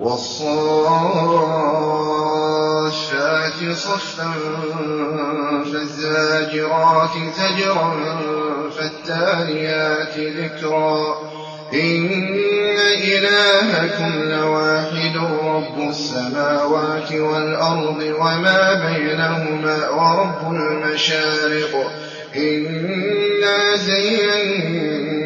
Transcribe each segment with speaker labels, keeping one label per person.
Speaker 1: وَالصَّافَّاتِ صَفًّا فَالزَّاجِرَاتِ زَجْرًا فَالتَّالِيَاتِ ذِكْرًا إِنَّ إِلَٰهَكُمْ لَوَاحِدٌ رَّبُّ السَّمَاوَاتِ وَالْأَرْضِ وَمَا بَيْنَهُمَا وَرَبُّ الْمَشَارِقِ إِنَّا زَيَّنَّا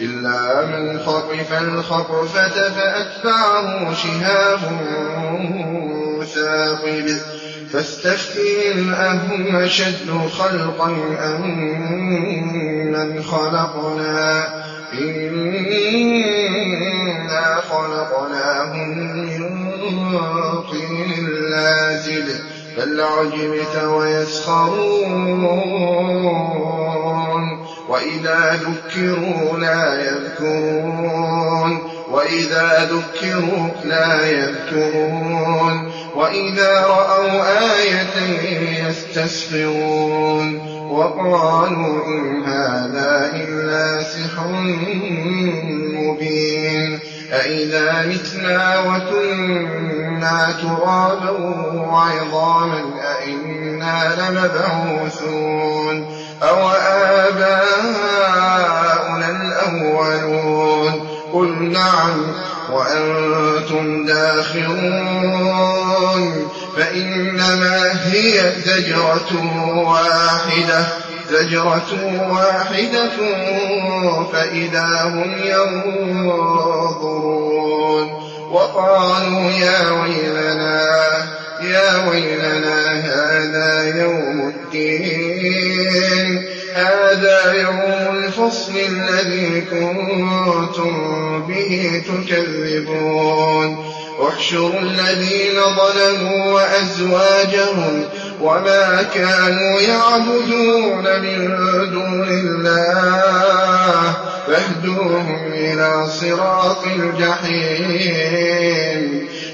Speaker 1: إِلَّا مَنْ خَطِفَ الْخَطْفَةَ فَأَتْبَعَهُ شِهَابٌ ثَاقِبٌ فَاسْتَفْتِهِمْ أَهُمْ أَشَدُّ خَلْقًا أَمَّنْ خَلَقْنَا ۚ إِنَّا خَلَقْنَاهُم مِّن طِينٍ لَّازِبٍ بَلْ عَجِبْتَ وَيَسْخَرُونَ وَإِذَا ذُكِّرُوا لَا يَذْكُرُونَ وَإِذَا رَأَوْا آيَةً يَسْتَسْخِرُونَ وَقَالُوا إِنْ هَٰذَا إِلَّا سِحْرٌ مُّبِينٌ أَإِذَا مِتْنَا وَكُنَّا تُرَابًا وَعِظَامًا أَإِنَّا لَمَبْعُوثُونَ أَوَآبَاؤُنَا الْأَوَّلُونَ قُلْ نَعَمْ وَأَنتُمْ دَاخِرُونَ فَإِنَّمَا هِيَ زَجْرَةٌ وَاحِدَةٌ فَإِذَا هُمْ يَنظُرُونَ وَقَالُوا يَا وَيْلَنَا هَٰذَا يَوْمُ الدِّينِ. هَٰذَا يَوْمُ الْفَصْلِ الَّذِي كُنتُم بِهِ تُكَذِّبُونَ. احْشُرُوا الَّذِينَ ظَلَمُوا وَأَزْوَاجَهُمْ وَمَا كَانُوا يَعْبُدُونَ مِن دُونِ اللَّهِ. فَاهْدُوهُمْ إِلَىٰ صِرَاطِ الْجَحِيمِ.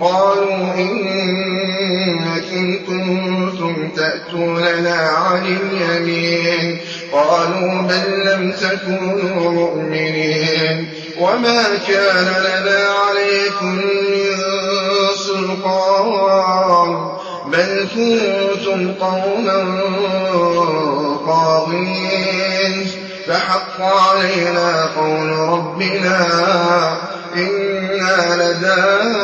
Speaker 1: قَالُوا إِنَّكُمْ كُنتُمْ تَأْتُونَنَا عَنِ الْيَمِينِ. قَالُوا بَل لَّمْ تَكُونُوا مُؤْمِنِينَ. وَمَا كَانَ لَنَا عَلَيْكُم مِّن سُلْطَانٍ. بَلْ كُنتُمْ قَوْمًا طَاغِينَ. فَحَقَّ عَلَيْنَا قَوْلُ رَبِّنَا إِنَّا لَذَائِقُونَ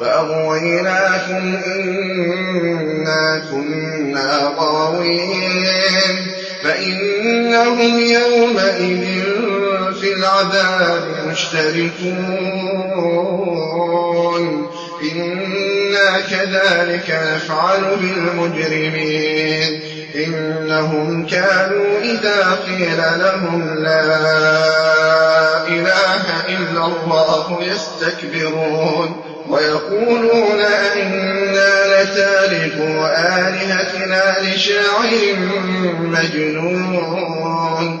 Speaker 1: فَأَغْوَيْنَاكُمْ إِنَّا كُنَّا غَاوِينَ فَإِنَّهُمْ يَوْمَئِذٍ فِي الْعَذَابِ مُشْتَرِكُونَ إِنَّا كَذَٰلِكَ نَفْعَلُ بِالْمُجْرِمِينَ إِنَّهُمْ كَانُوا إِذَا قِيلَ لَهُمْ لَا إِلَٰهَ إِلَّا اللَّهُ يَسْتَكْبِرُونَ وَيَقُولُونَ أَئِنَّا لَتَارِكُو آلِهَتِنَا لِشَاعِرٍ مَّجْنُونٍ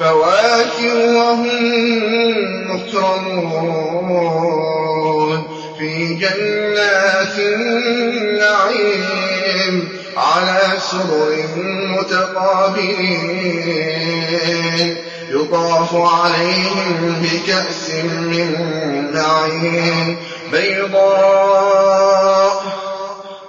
Speaker 1: فَوَاكِهُ ۖ وَهُم مُّكْرَمُونَ. فِي جَنَّاتِ النَّعِيمِ على سرر متقابلين. يطاف عليهم بكأس من معين بيضاء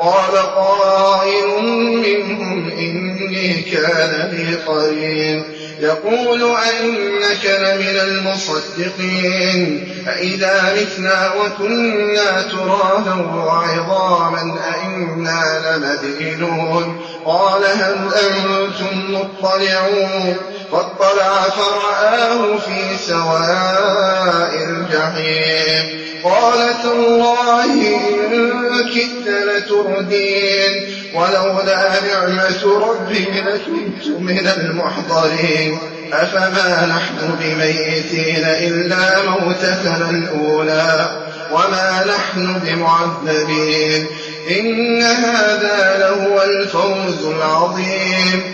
Speaker 1: قال قائل منهم إني كان لي قرين. يقول أئنك لمن المصدقين؟ أئذا متنا وكنا ترابا وعظاما أئنا لمدينون قال هل أنتم مطلعون؟ فاطلع فرآه في سواء الجحيم. قال تالله إن كدت لتردين ولولا نعمة ربي لكنت من المحضرين. أفما نحن بميتين إلا موتتنا الأولى وما نحن بمعذبين. إن هذا لهو الفوز العظيم.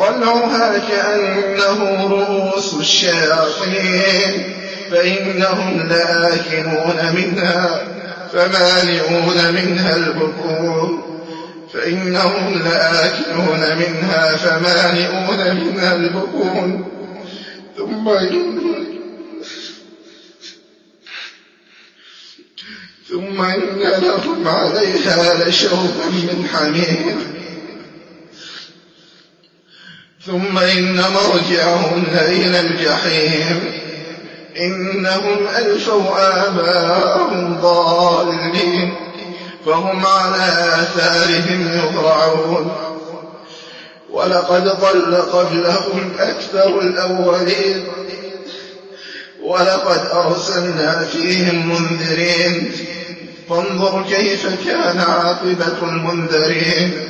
Speaker 1: طلعها كأنه رؤوس الشياطين فإنهم لآكلون منها فمالئون منها البطون فإنهم لآكلون منها فمالئون منها البطون ثم ثم إن لهم عليها لشوبا من حميم ثم إن مرجعهم إلى الجحيم. إنهم ألفوا آباءهم ضالين. فهم على آثارهم يهرعون. ولقد ضل قبلهم أكثر الأولين. ولقد أرسلنا فيهم منذرين. فانظر كيف كان عاقبة المنذرين.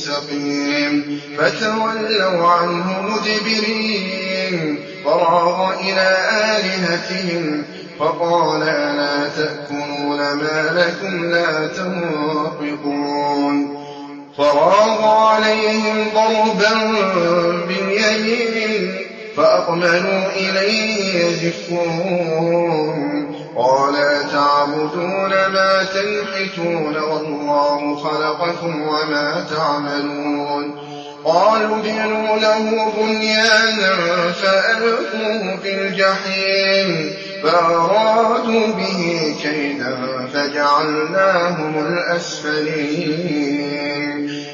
Speaker 1: سقيم فتولوا عنه مدبرين. فراغ إلى آلهتهم. فقال ألا تأكلون ما لكم لا تنطقون. فراغ عليهم ضربا باليمين. فأقبلوا إليه يزفون. قال تعبدون ما تنحتون والله خلقكم وما تعملون؟ قالوا ابنوا له بنيانا فألقوه في الجحيم فأرادوا به كيدا فجعلناهم الأسفلين.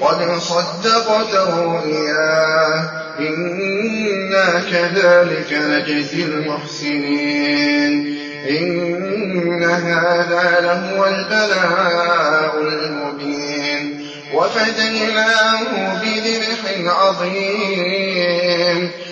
Speaker 1: قد صدقت الرؤيا إنا كذلك نجزي المحسنين. إن هذا لهو البلاء المبين. وفديناه بذبح عظيم.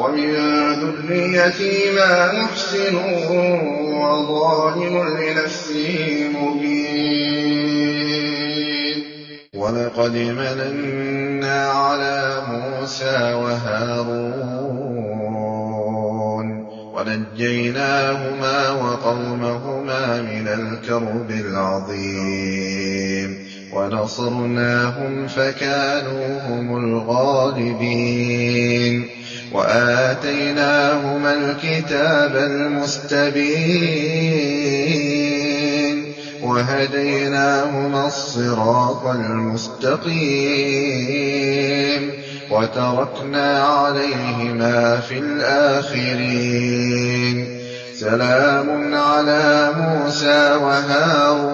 Speaker 1: ومن ذريتهما محسن وظالم لنفسه مبين. ولقد مننا على موسى وهارون ونجيناهما وقومهما من الكرب العظيم. ونصرناهم فكانوا هم الغالبين. وآتيناهما الكتاب المستبين وهديناهما الصراط المستقيم وتركنا عليهما في الآخرين. سلام على موسى وهارون.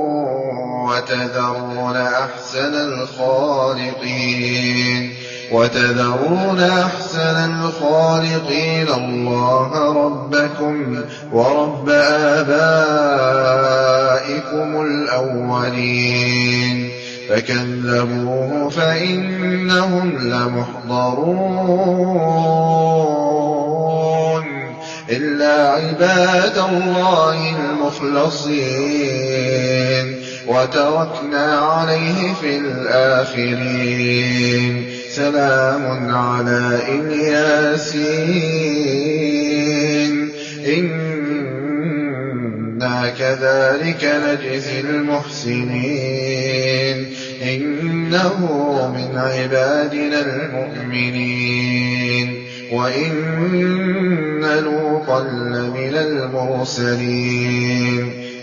Speaker 1: وتذرون أحسن الخالقين وتذرون أحسن الخالقين الله ربكم ورب آبائكم الأولين فكذبوه فإنهم لمحضرون إلا عباد الله المخلصين وتركنا عليه في الآخرين. سلام على إلياسين. إنا كذلك نجزي المحسنين. إنه من عبادنا المؤمنين. وإن لوطا لمن المرسلين.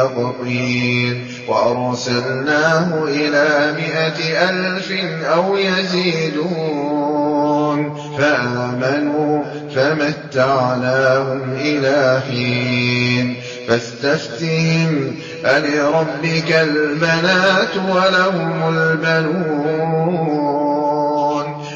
Speaker 1: يقطين وأرسلناه إلى مائة ألف أو يزيدون. فآمنوا فمتعناهم إلى حين. فاستفتهم ألربك البنات ولهم البنون.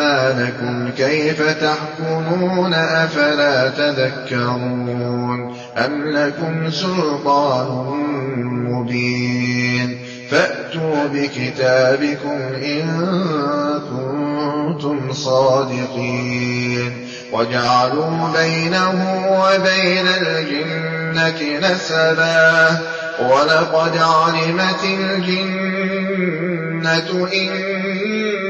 Speaker 1: لكم كيف تحكمون أفلا تذكرون أم لكم سلطان مبين فأتوا بكتابكم إن كنتم صادقين وجعلوا بينه وبين الجنة نسبا ولقد علمت الجنة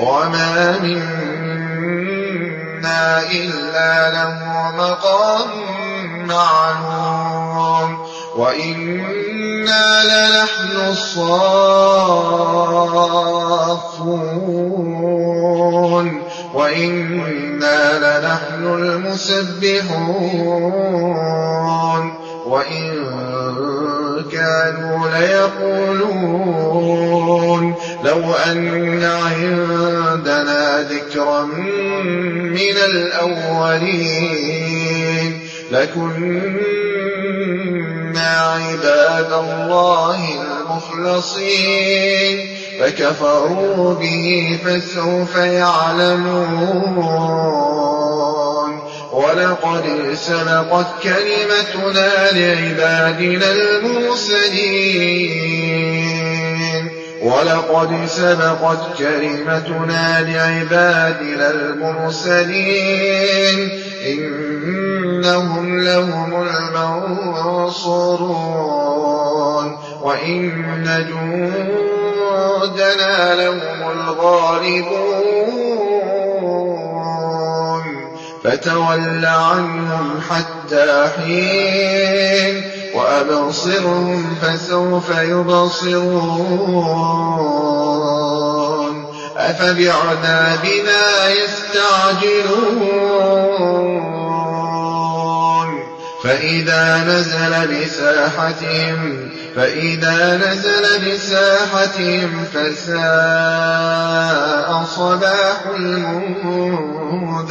Speaker 1: وما منا إلا له مقام معلوم وإنا لنحن الصافون وإنا لنحن المسبحون وإن كانوا ليقولون لو أن عندنا ذكرا من الأولين. لكنا عباد الله المخلصين. فكفروا به فسوف يعلمون. ولقد سبقت كلمتنا لعبادنا المرسلين. ولقد سبقت كلمتنا لعبادنا المرسلين. إنهم لهم المنصورون. وإن جندنا لهم الغالبون. فتول عنهم حتى حين وأبصرهم فسوف يبصرون. أفبعذابنا يستعجلون. فإذا نزل بساحتهم فإذا نزل بساحتهم فساء صباح المنذرين.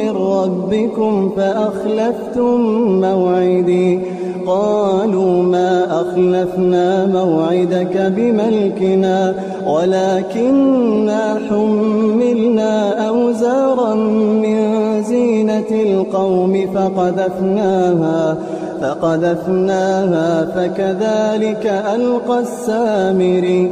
Speaker 2: ربكم فأخلفتم موعدي. قالوا ما أخلفنا موعدك بملكنا ولكننا حملنا أوزارا من زينة القوم فقذفناها فقذفناها فكذلك ألقى السامري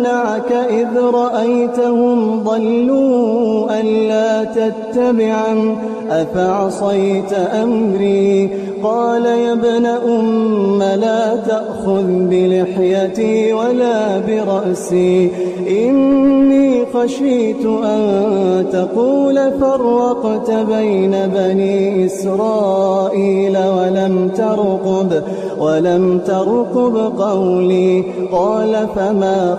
Speaker 2: منعك إذ رأيتهم ضلوا ألا تتبعا أفعصيت أمري؟ قال يا ابن أم لا تأخذ بلحيتي ولا برأسي. إني خشيت أن تقول فرقت بين بني إسرائيل ولم ترقب ولم ترقب قولي. قال فما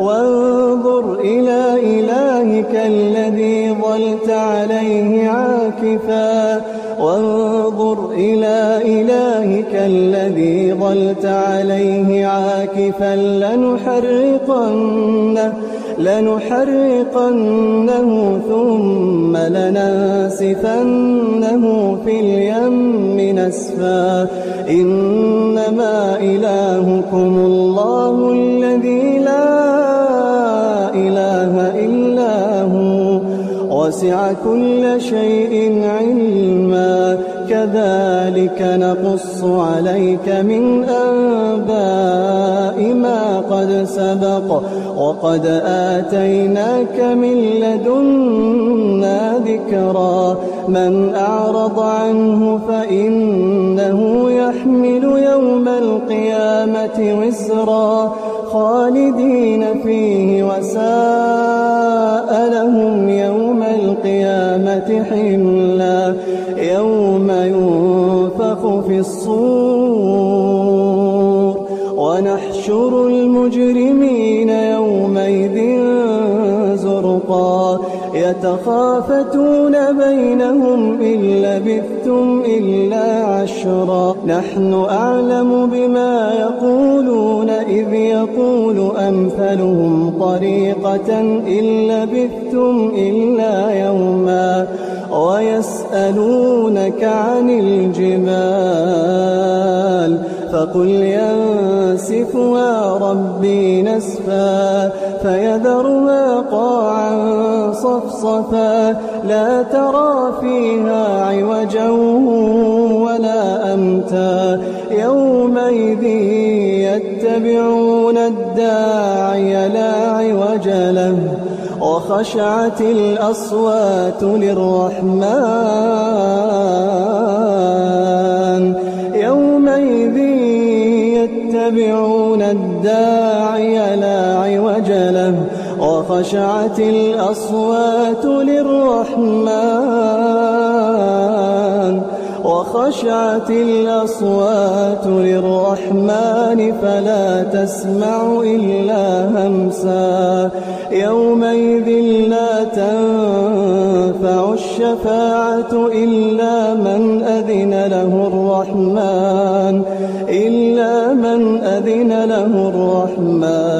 Speaker 2: وانظر إلى إلهك الذي ظلت عليه عاكفا. وانظر إلى إلهك الذي ظلت عليه عاكفا. لنحرقنه لنحرقنه ثم لننسفنه في اليم نسفا. إنما إلهكم الله وسع كل شيء علما. كذلك نقص عليك من أنباء ما قد سبق. وقد آتيناك من لدنا ذكرا. من أعرض عنه فإنه يحمل يوم القيامة وزرا. خالدين فيه يوم القيامة حملا يوم ينفخ في الصور ونحشر المجرمين يومئذ زرقا يتخافتون بينهم إن لبثتم إلا عشرا نحن أعلم بما يقولون إذ يقول أمثلهم إن لبثتم إلا يوما ويسألونك عن الجبال فقل ينسفها ربي نسفا فيذرها قاعا صفصفا لا ترى فيها عوجا ولا أمتا يومئذ يتبعون الداعي لا عوج له وخشعت الأصوات للرحمن. يومئذ يتبعون الداعي لا وخشعت الأصوات للرحمن. وخشعت الأصوات للرحمن فلا تسمع إلا همسا. يومئذ لا تنفع الشفاعة إلا من أذن له الرحمن. إلا من أذن له الرحمن.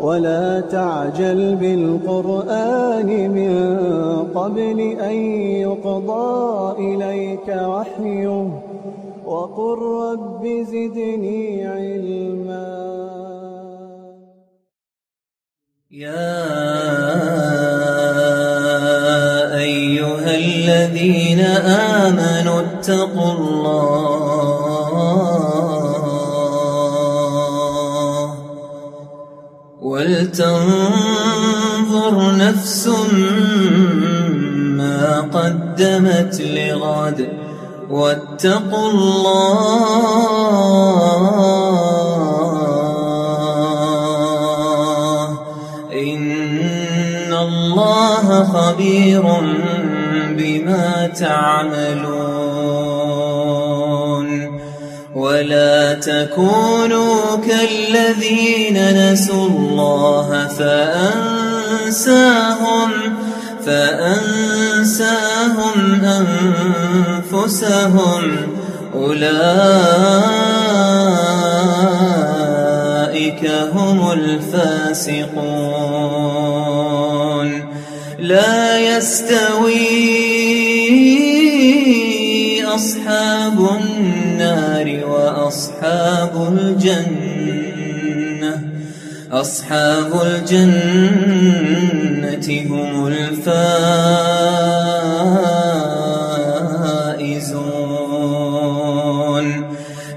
Speaker 2: ولا تعجل بالقرآن من قبل أن يقضى إليك وحيه. وقل رب زدني علما.
Speaker 3: يا أيها الذين آمنوا اتقوا الله ولتنظر نفس ما قدمت لغد واتقوا الله إن الله خبير بما تعملون ولا تكونوا كالذين نسوا الله فأنساهم فأنساهم أنفسهم أولئك هم الفاسقون لا يستوي أصحاب النار وأصحاب الجنة أصحاب الجنة هم الفائزون.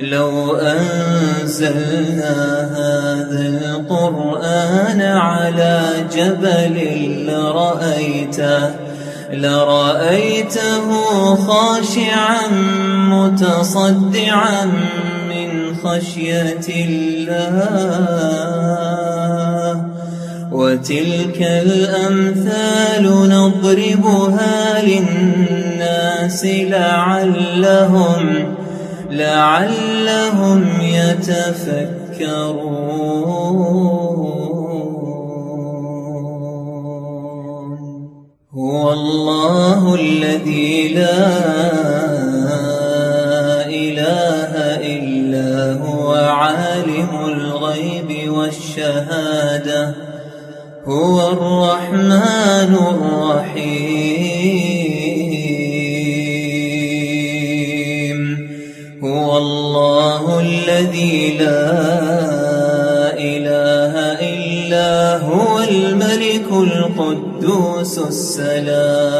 Speaker 3: لو أنزلنا هذا القرآن على جبل لرأيته لرأيته خاشعا متصدعا خشية الله. وتلك الأمثال نضربها للناس لعلهم لعلهم يتفكرون. هو الله الذي لا والشهادة هو الرحمن الرحيم. هو الله الذي لا إله إلا هو الملك القدوس السلام.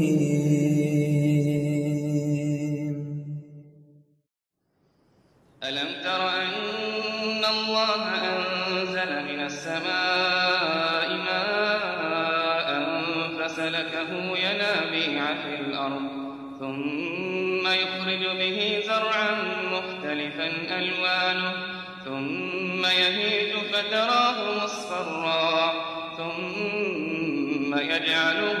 Speaker 4: ثم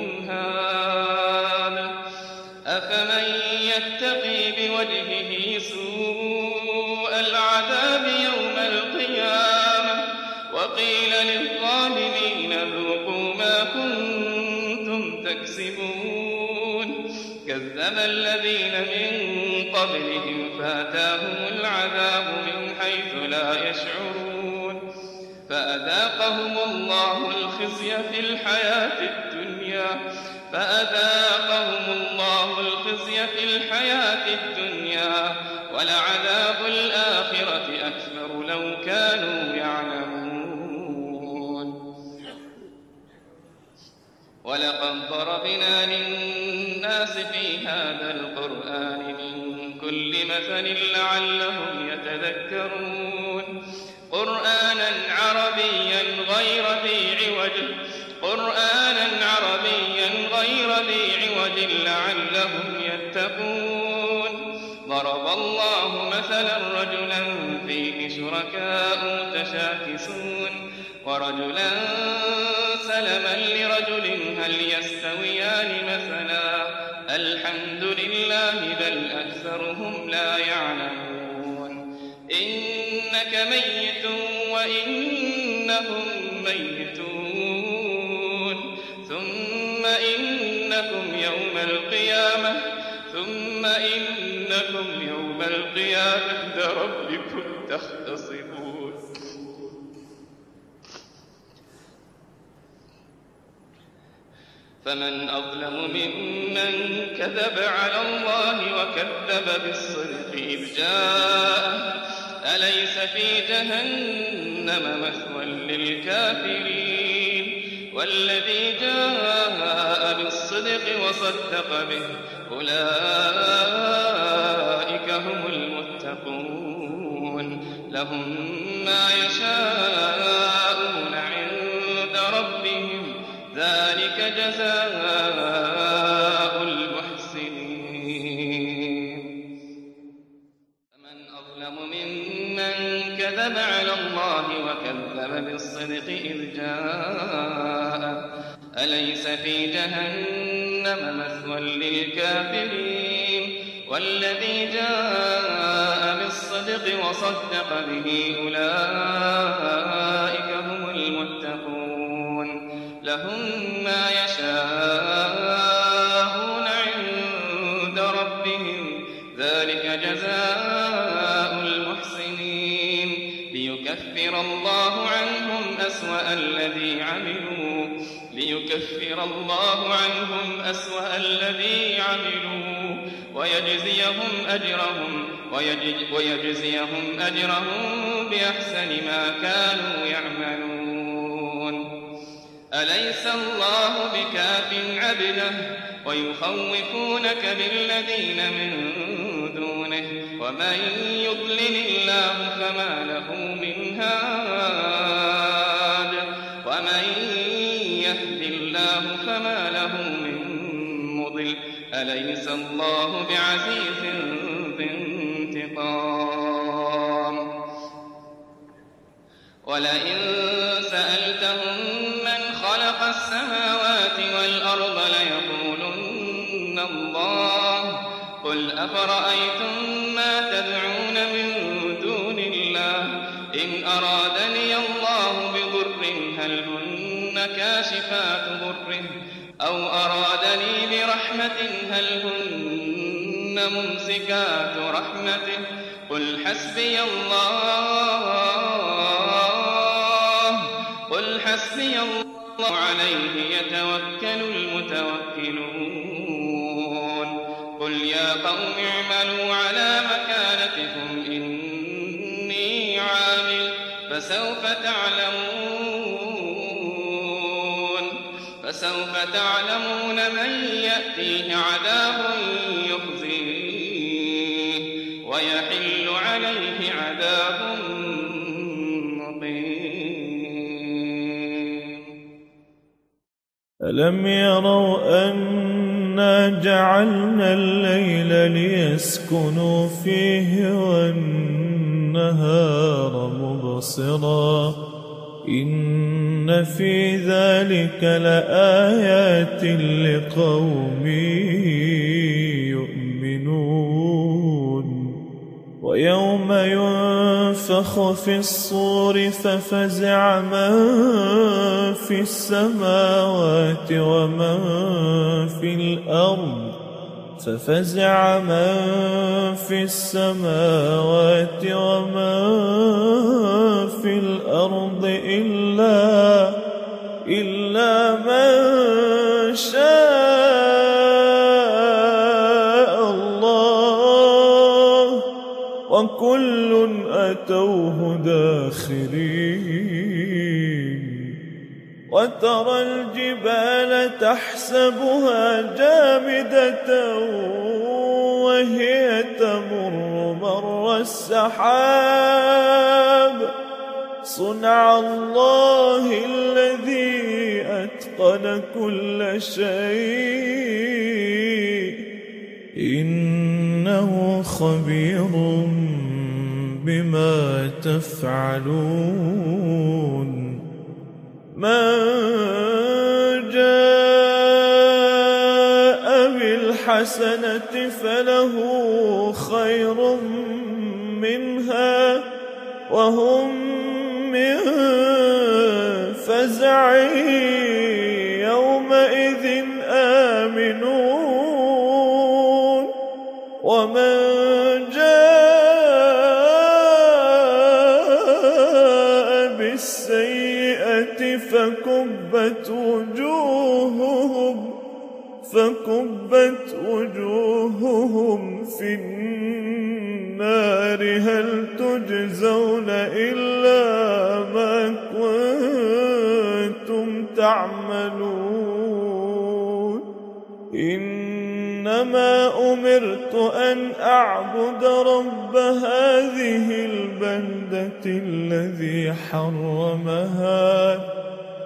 Speaker 4: بوجهه سوء العذاب يوم القيامة. وقيل للظالمين ذوقوا ما كنتم تكسبون. كذب الذين من قبلهم فأتاهم العذاب من حيث لا يشعرون. فأذاقهم الله الخزي في الحياة الدنيا. فأذاقهم الله الخزي في الحياة الدنيا. ولعذاب الآخرة أكبر لو كانوا يعلمون. ولقد ضربنا للناس في هذا القرآن من كل مثل لعلهم يتذكرون. قرآنا عربيا غير ذي ورجلا سلما لرجل هل يستويان مثلا؟ الحمد لله بل أكثرهم لا يعلمون. إنك ميت وإنهم ميتون. ثم إنكم يوم القيامة ثم إنكم يوم القيامة. عند ربكم تختصمون. فمن أظلم ممن كذب على الله وكذب بالصدق إذ جاءه. أليس في جهنم مثوى للكافرين؟ والذي جاء بالصدق وصدق به أولئك هم المتقون. لهم ما يشاءون جزاء المحسنين. فمن أظلم ممن كذب على الله وكذب بالصدق إذ جاء. أليس في جهنم مثوى للكافرين؟ والذي جاء بالصدق وصدق به أولئك أجرهم ويجزيهم, أجرهم بأحسن ما كانوا يعملون. أليس الله بكاف عبده ويخوفونك بالذين من دونه؟ ومن يضلل الله فما له من هاد؟ ومن يهد الله فما له من مضل؟ أليس الله بعزيز ولئن سألتهم من خلق السماوات والأرض ليقولن الله. قل أفرأيتم ما تدعون من دون الله؟ إن أرادني الله بضر هل هن كاشفات ضره؟ أو أرادني برحمة هل هن ممسكات رحمته؟ قل حسبي الله. حسبي الله عليه يتوكل المتوكلون. قل يا قوم اعملوا على مكانتكم إني عامل فسوف تعلمون. فسوف تعلمون من يأتيه عذاب يخزيه ويحل عليه عذاب
Speaker 5: ألم يروا أنا جعلنا الليل ليسكنوا فيه والنهار مبصرا. إن في ذلك لآيات لقوم يؤمنون. ويوم ينفخ في الصور ففزع من في السماوات ومن في الأرض ففزع من في السماوات ومن في الأرض إلا إلا من شاء أتوه داخرين وترى الجبال تحسبها جامدة وهي تمر مر السحاب. صنع الله الذي أتقن كل شيء. إنه خبير بما تفعلون من جاء بالحسنة فله خير منها وهم من فزع فكبت وجوههم في النار. هل تجزون إلا ما كنتم تعملون؟ إنما أمرت أن أعبد رب هذه البلدة الذي حرمها.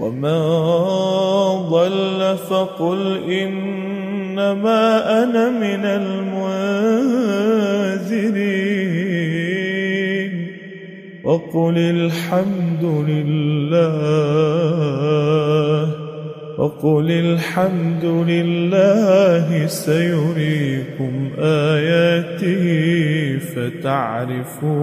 Speaker 5: ومن ضل فقل إنما أنا من المنذرين وقل الحمد لله وقل الحمد لله سيريكم آياته فتعرفونها